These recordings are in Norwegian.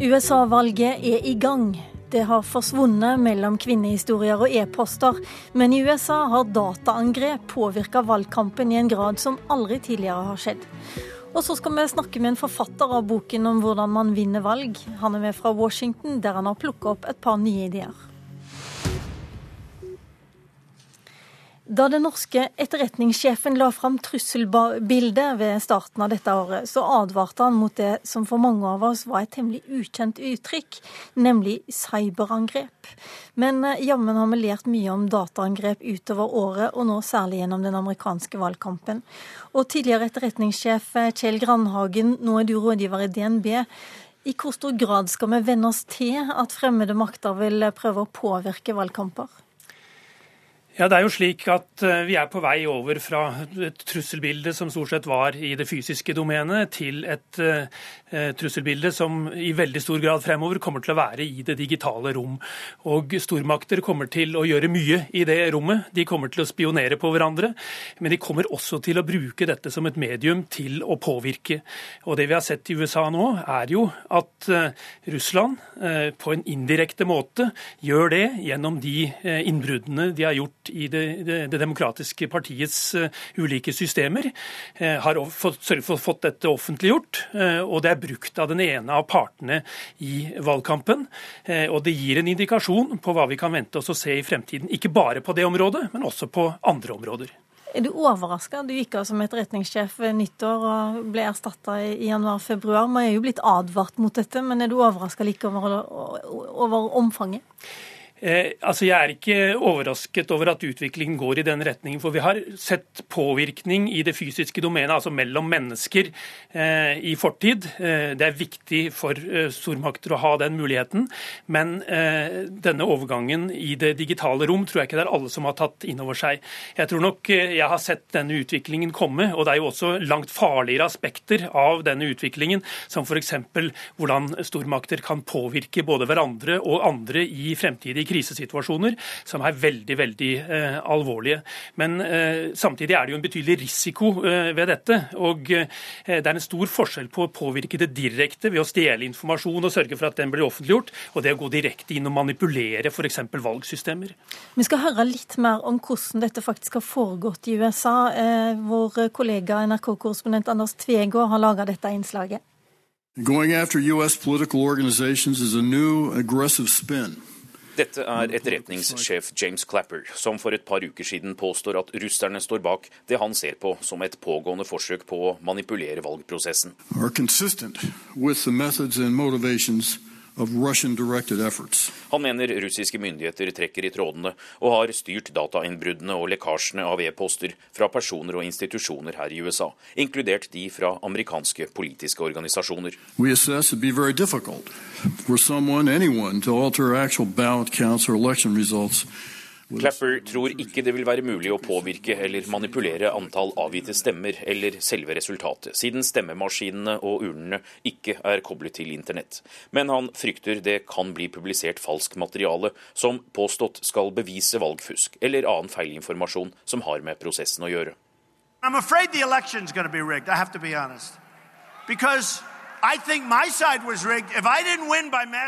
USA-valget er i gang. Det har forsvunnet mellom kvinnehistorier og e-poster, men i USA har dataangrep påvirka valgkampen i en grad som aldri tidligere har skjedd. Og så skal vi snakke med en forfatter av boken om hvordan man vinner valg. Han er med fra Washington, der han har plukka opp et par nye ideer. Da den norske etterretningssjefen la fram trusselbildet ved starten av dette året, så advarte han mot det som for mange av oss var et temmelig ukjent uttrykk, nemlig cyberangrep. Men eh, jammen har vi lært mye om dataangrep utover året, og nå særlig gjennom den amerikanske valgkampen. Og tidligere etterretningssjef eh, Kjell Grandhagen, nå er du rådgiver i DNB. I hvor stor grad skal vi venne oss til at fremmede makter vil prøve å påvirke valgkamper? Ja, det er jo slik at eh, Vi er på vei over fra et trusselbilde som stort sett var i det fysiske domenet, til et uh, trusselbilde som i veldig stor grad fremover kommer til å være i det digitale rom. Og Stormakter kommer til å gjøre mye i det rommet. De kommer til å spionere på hverandre, men de kommer også til å bruke dette som et medium til å påvirke. Og Det vi har sett i USA nå, er jo at Russland på en indirekte måte gjør det gjennom de innbruddene de har gjort i det, det, det demokratiske partiets uh, ulike systemer, uh, har fått, for, fått dette offentliggjort. Uh, og det er brukt av den ene av partene i valgkampen. og det gir en indikasjon på hva vi kan vente oss å se i fremtiden. Ikke bare på det området, men også på andre områder. Er du overraska? Du gikk av som etterretningssjef ved nyttår og ble erstatta i januar-februar. Man er jo blitt advart mot dette, men er du overraska like over, over omfanget? Eh, altså Jeg er ikke overrasket over at utviklingen går i den retningen. For vi har sett påvirkning i det fysiske domenet, altså mellom mennesker, eh, i fortid. Eh, det er viktig for eh, stormakter å ha den muligheten. Men eh, denne overgangen i det digitale rom tror jeg ikke det er alle som har tatt inn over seg. Jeg tror nok eh, jeg har sett denne utviklingen komme, og det er jo også langt farligere aspekter av denne utviklingen, som f.eks. hvordan stormakter kan påvirke både hverandre og andre i fremtidige krisesituasjoner som er veldig veldig eh, alvorlige. Men eh, samtidig er det jo en betydelig risiko eh, ved dette. og eh, Det er en stor forskjell på å påvirke det direkte ved å stjele informasjon og sørge for at den blir offentliggjort, og det å gå direkte inn og manipulere f.eks. valgsystemer. Vi skal høre litt mer om hvordan dette faktisk har foregått i USA. Eh, vår kollega NRK-korrespondent Anders Tvegård har laga dette innslaget. Going after US political organizations is a new aggressive spin. Dette er etterretningssjef James Clapper, som for et par uker siden påstår at russerne står bak det han ser på som et pågående forsøk på å manipulere valgprosessen. Han mener russiske myndigheter trekker i trådene og har styrt datainnbruddene og lekkasjene av e-poster fra personer og institusjoner her i USA, inkludert de fra amerikanske politiske organisasjoner. We assess it be very difficult for someone, anyone, to alter actual ballot counts or election results Clapper tror ikke det vil være mulig å påvirke eller manipulere antall avgitte stemmer eller selve resultatet, siden stemmemaskinene og urnene ikke er koblet til internett. Men han frykter det kan bli publisert falsk materiale som påstått skal bevise valgfusk eller annen feilinformasjon som har med prosessen å gjøre. I'm afraid the election's going to be rigged, I have to be honest. Because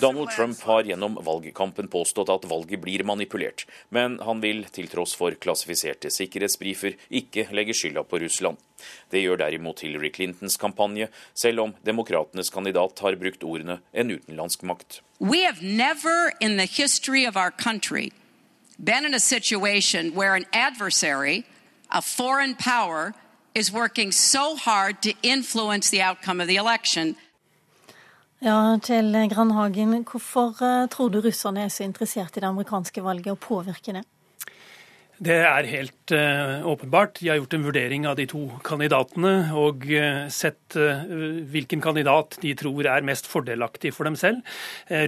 Donald Trump har gjennom valgkampen påstått at valget blir manipulert, men han vil til tross for klassifiserte sikkerhetsbrifer ikke legge skylda på Russland. Det gjør derimot Hillary Clintons kampanje, selv om demokratenes kandidat har brukt ordene en utenlandsk makt. We have never in the history of our country been in a situation where an adversary, a foreign power, is working so hard to influence the outcome of the election. Ja, Kjell Grandhagen, hvorfor eh, tror du russerne er så interessert i det amerikanske valget og påvirker det? Det er helt uh, åpenbart. De har gjort en vurdering av de to kandidatene og uh, sett uh, hvilken kandidat de tror er mest fordelaktig for dem selv.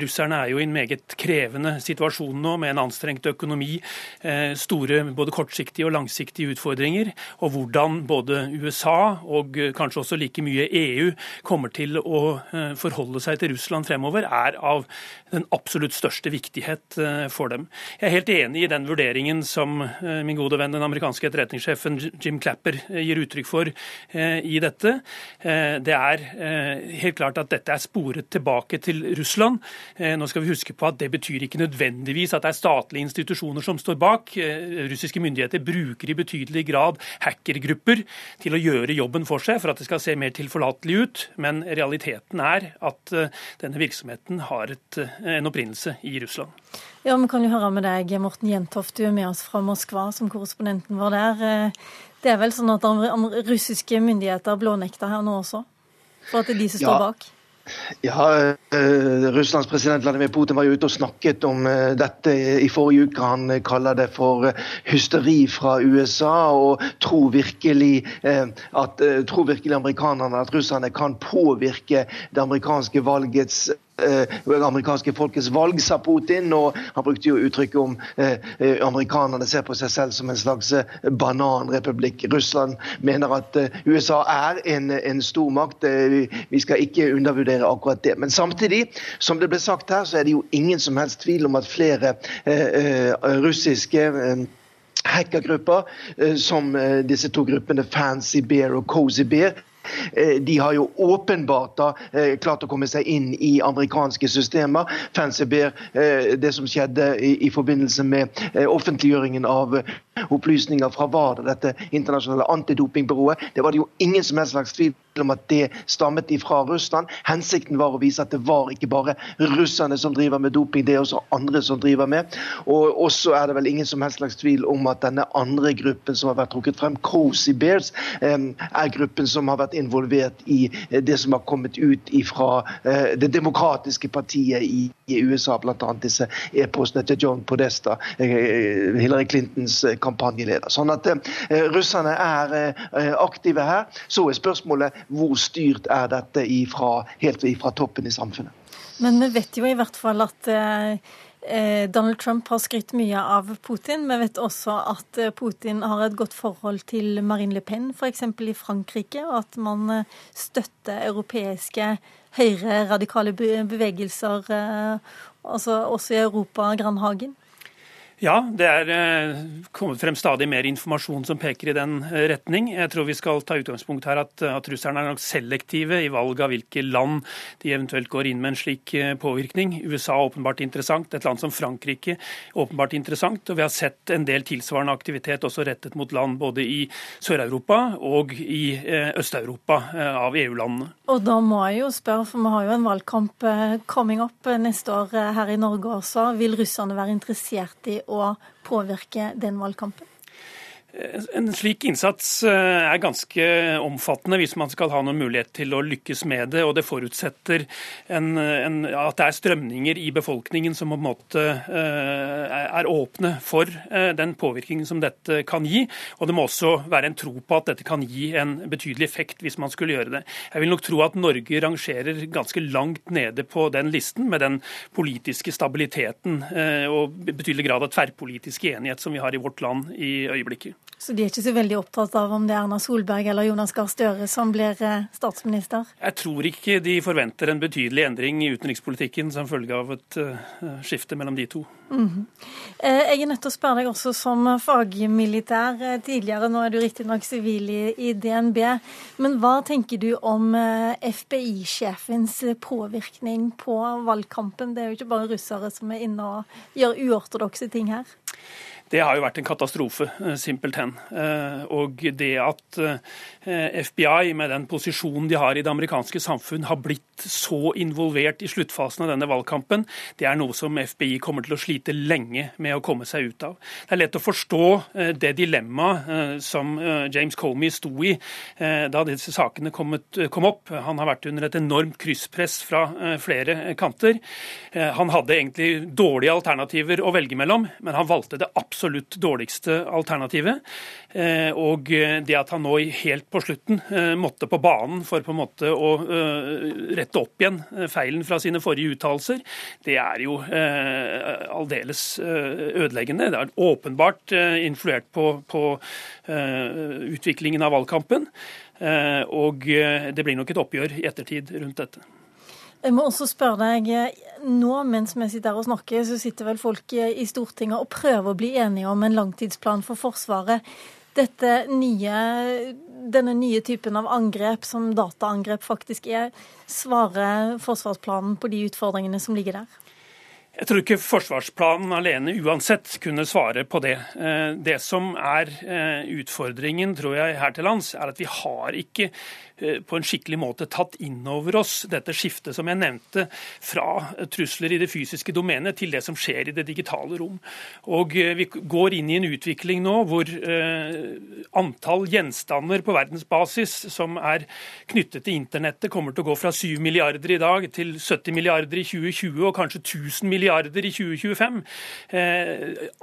russerne er jo i en meget krevende situasjon nå med en anstrengt økonomi, store både kortsiktige og langsiktige utfordringer, og hvordan både USA og kanskje også like mye EU kommer til å forholde seg til Russland fremover, er av den absolutt største viktighet for dem. Jeg er helt enig i den vurderingen som min gode venn den amerikanske etterretningssjefen Jim Clapper gir uttrykk for i dette. Det er helt klart at dette er sporet tilbake til Russland. Nå skal vi huske på at det betyr ikke nødvendigvis at det er statlige institusjoner som står bak. Russiske myndigheter bruker i betydelig grad hackergrupper til å gjøre jobben for seg for at det skal se mer tilforlatelig ut. Men realiteten er at denne virksomheten har et, en opprinnelse i Russland. Ja, Vi kan jo høre med deg, Morten Jentoft, du er med oss fra Moskva som korrespondenten vår der. Eh, det er vel sånn at russiske myndigheter blånekter her nå også? For at det er de som står ja. bak? Ja, uh, Russlands president Vladimir Putin var jo ute og snakket om uh, dette i forrige uke. Han kaller det for hysteri fra USA, og tror virkelig, at, tror virkelig amerikanerne at russerne kan påvirke det amerikanske valgets eh, amerikanske folkets valg, sa Putin. Og han brukte jo uttrykket om eh, eh, amerikanerne ser på seg selv som en slags bananrepublikk. Russland mener at USA er en, en stormakt. Vi skal ikke undervurdere akkurat det. Men samtidig, som det ble sagt her, så er det jo ingen som helst tvil om at flere russiske hackergrupper, som disse to gruppene Fancy Bear og Cozy Bear, de har jo åpenbart da eh, klart å komme seg inn i amerikanske systemer. Fancy Bear, eh, det som skjedde i forbindelse med offentliggjøringen av opplysninger fra WADA, dette internasjonale antidopingbyrået, det var det jo ingen som helst slags tvil om at det stammet ifra Russland. Hensikten var å vise at det var ikke bare russerne som driver med doping, det er også andre som driver med. Og også er det vel ingen som helst slags tvil om at denne andre gruppen som har vært trukket frem, Cozy Bears, er gruppen som har vært involvert i eh, det som har kommet ut fra eh, det demokratiske partiet i USA, bl.a. disse e-postene til John Podesta, eh, Hillary Clintons kampanjeleder. Sånn at russerne er aktive her. Så er spørsmålet hvor styrt er dette ifra, helt fra toppen i samfunnet. Men vi vet jo i hvert fall at Eh, Donald Trump har skrytt mye av Putin. Vi vet også at eh, Putin har et godt forhold til Marine Le Pen, f.eks. i Frankrike, og at man eh, støtter europeiske høyre-radikale bevegelser altså også i Europa, Grandhagen. Ja, det er eh, kommet frem stadig mer informasjon som peker i den eh, retning. Jeg tror vi skal ta utgangspunkt her at, at russerne er nok selektive i valg av hvilke land de eventuelt går inn med en slik eh, påvirkning. USA er åpenbart interessant, et land som Frankrike åpenbart interessant. Og vi har sett en del tilsvarende aktivitet også rettet mot land både i Sør-Europa og i Øst-Europa av EU-landene. Og da må jeg jo spørre, for vi har jo en valgkamp coming up neste år her i Norge også. Vil russerne være interessert i å påvirke den valgkampen? En slik innsats eh, er ganske omfattende hvis man skal ha noen mulighet til å lykkes med det. og Det forutsetter en, en, at det er strømninger i befolkningen som på en måte eh, er åpne for eh, den påvirkningen som dette kan gi. Og det må også være en tro på at dette kan gi en betydelig effekt hvis man skulle gjøre det. Jeg vil nok tro at Norge rangerer ganske langt nede på den listen, med den politiske stabiliteten og betydelig grad av tverrpolitisk enighet som vi har i vårt land i øyeblikket. Så de er ikke så veldig opptatt av om det er Erna Solberg eller Jonas Gahr Støre som blir eh, statsminister? Jeg tror ikke de forventer en betydelig endring i utenrikspolitikken som følge av et uh, skifte mellom de to. Mm -hmm. Jeg er nødt til å spørre deg også som fagmilitær tidligere, nå er du riktignok sivil i, i DNB. Men hva tenker du om FBI-sjefens påvirkning på valgkampen? Det er jo ikke bare russere som er inne og gjør uortodokse ting her. Det har jo vært en katastrofe, eh, simpelthen. Eh, og det at eh, FBI, med den posisjonen de har i det amerikanske samfunn, har blitt så involvert i sluttfasen av denne valgkampen, det er noe som FBI kommer til å slite lenge med å komme seg ut av. Det er lett å forstå det dilemmaet som James Comey sto i da disse sakene kom opp. Han har vært under et enormt krysspress fra flere kanter. Han hadde egentlig dårlige alternativer å velge mellom, men han valgte det absolutt dårligste alternativet. Eh, og det at han nå helt på slutten eh, måtte på banen for på en måte å eh, rette opp igjen feilen fra sine forrige uttalelser, det er jo aldeles ødeleggende. Det er åpenbart influert på, på utviklingen av valgkampen. Og det blir nok et oppgjør i ettertid rundt dette. Jeg må også spørre deg, nå mens vi sitter her og snakker, så sitter vel folk i Stortinget og prøver å bli enige om en langtidsplan for Forsvaret. Dette nye, denne nye typen av angrep, som dataangrep faktisk er, svarer forsvarsplanen på de utfordringene som ligger der? Jeg tror ikke forsvarsplanen alene uansett kunne svare på det. Eh, det som er eh, utfordringen tror jeg her til lands, er at vi har ikke Eh, på en skikkelig måte tatt inn over oss dette skiftet som jeg nevnte, fra trusler i det fysiske domenet til det som skjer i det digitale rom. Og Vi går inn i en utvikling nå hvor antall gjenstander på verdensbasis som er knyttet til internettet, kommer til å gå fra 7 milliarder i dag til 70 milliarder i 2020 og kanskje 1000 milliarder i 2025.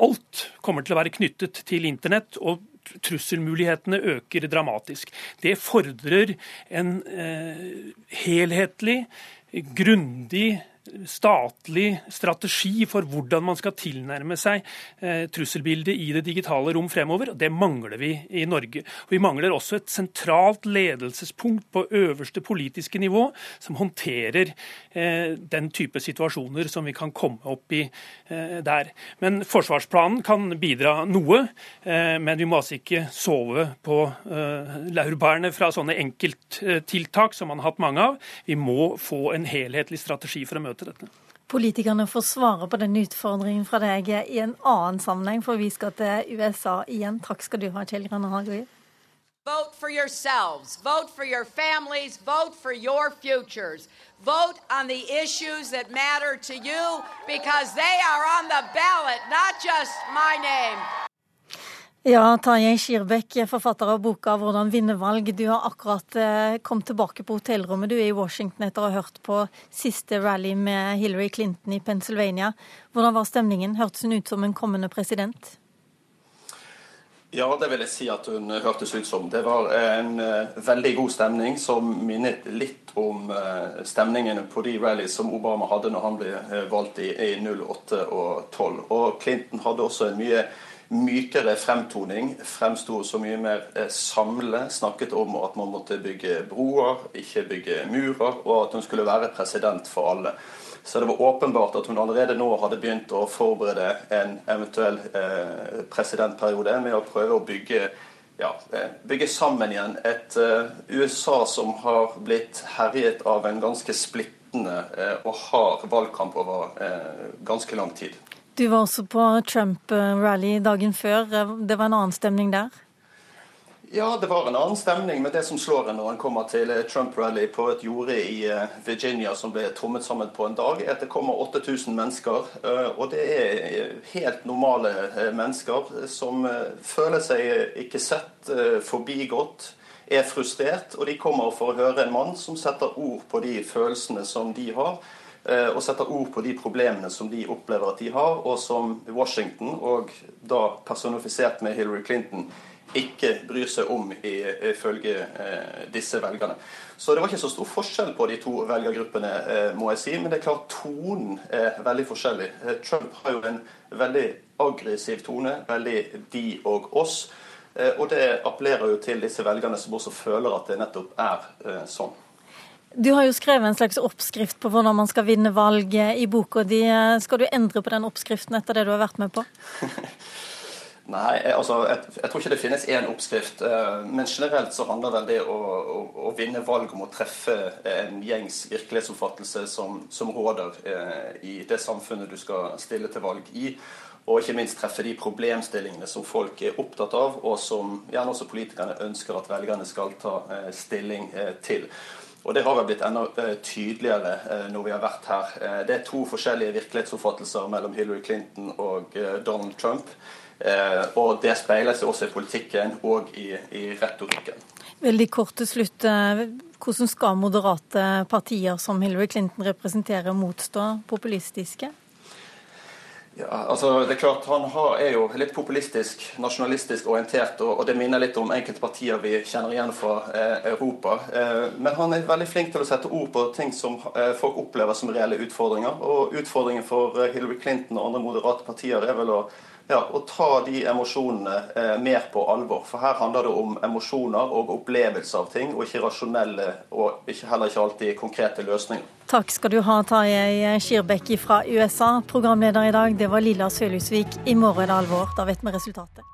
Alt kommer til å være knyttet til internett. og trusselmulighetene øker dramatisk. Det fordrer en eh, helhetlig, grundig statlig strategi for hvordan man skal tilnærme seg eh, trusselbildet i det digitale rom fremover. Det mangler vi i Norge. Vi mangler også et sentralt ledelsespunkt på øverste politiske nivå som håndterer eh, den type situasjoner som vi kan komme opp i eh, der. Men Forsvarsplanen kan bidra noe, men vi må altså ikke sove på laurbærene fra sånne enkelttiltak som man har hatt mange av. Vi må få en helhetlig strategi for å møte til dette. Politikerne får svare på den utfordringen fra deg i en annen sammenheng, for vi skal til USA igjen. Takk skal du ha, Kjell Grønne Hagerup. Vote for yourselves. Vote for your families. Vote for your futures. Vote on the issues that matter to you because they are on the ballot, not just my name. Ja, Tarjei Skirbekk, forfatter av boka 'Hvordan vinne valg'. Du har akkurat eh, kommet tilbake på hotellrommet. Du er i Washington etter å ha hørt på siste rally med Hillary Clinton i Pennsylvania. Hvordan var stemningen? Hørtes hun ut som en kommende president? Ja, det vil jeg si at hun hørtes ut som. Det var en uh, veldig god stemning som minnet litt om uh, stemningene på de rallies som Obama hadde når han ble valgt i, i 08 og 12. Og Clinton hadde også en mye mykere fremtoning. Fremsto så mye mer eh, samle. Snakket om at man måtte bygge broer, ikke bygge murer, og at hun skulle være president for alle. Så det var åpenbart at hun allerede nå hadde begynt å forberede en eventuell eh, presidentperiode med å prøve å bygge, ja, eh, bygge sammen igjen et USA som har blitt herjet av en ganske splittende og hard valgkamp over ganske lang tid. Du var også på Trump-rally dagen før. Det var en annen stemning der? Ja, det var en annen stemning, men det som slår en når en kommer til Trump-rally på et jorde i eh, Virginia som ble trommet sammen på en dag, er at det kommer 8000 mennesker. Eh, og det er eh, helt normale mennesker som føler seg ikke sett, forbigått, er frustrert. Og de kommer for å høre en mann som setter ord på de følelsene som de har og setter ord på de problemene som de opplever at de har, og som Washington, og da personifisert med Hillary Clinton, ikke bryr seg om ifølge eh, disse velgerne. Så det var ikke så stor forskjell på de to velgergruppene, eh, må jeg si. Men det er klart tonen er veldig forskjellig. Trump har jo en veldig aggressiv tone. Veldig de og oss. Og det appellerer jo til disse velgerne som også føler at det nettopp er sånn. Du har jo skrevet en slags oppskrift på hvordan man skal vinne valget i boka di. Skal du endre på den oppskriften etter det du har vært med på? Nei, altså, jeg, jeg, tror ikke det finnes én oppskrift. Eh, men generelt så handler vel det å, å, å, vinne valg om å treffe en gjengs virkelighetsoppfattelse som, som råder eh, i det samfunnet du skal stille til valg i. Og ikke minst treffe de problemstillingene som folk er opptatt av, og som gjerne også politikerne ønsker at velgerne skal ta eh, stilling eh, til. Og Det har vel blitt enda eh, tydeligere eh, når vi har vært her. Eh, det er to forskjellige virkelighetsoppfattelser mellom Hillary Clinton og Donald Trump. Og det speiler seg også i politikken og i, i retorikken. Veldig kort til slutt. Hvordan skal moderate partier som Hillary Clinton representerer, motstå populistiske? Ja, altså det er klart Han har, er jo litt populistisk, nasjonalistisk orientert, og, og, det minner litt om enkelte partier vi kjenner igjen fra eh, Europa. Eh, men han er veldig flink til å sette ord på ting som eh, folk opplever som reelle utfordringer. Og utfordringen for eh, Hillary Clinton og andre moderate partier er vel å ja, og ta de emosjonene eh, mer på alvor. For her handler det om emosjoner og opplevelse av ting, og ikke rasjonelle og heller ikke alltid konkrete løsninger. Takk skal du ha, Tarjei Skirbekk fra USA. Programleder i dag, det var Lilla Sølhusvik. I morgen er det alvor. Da vet vi resultatet.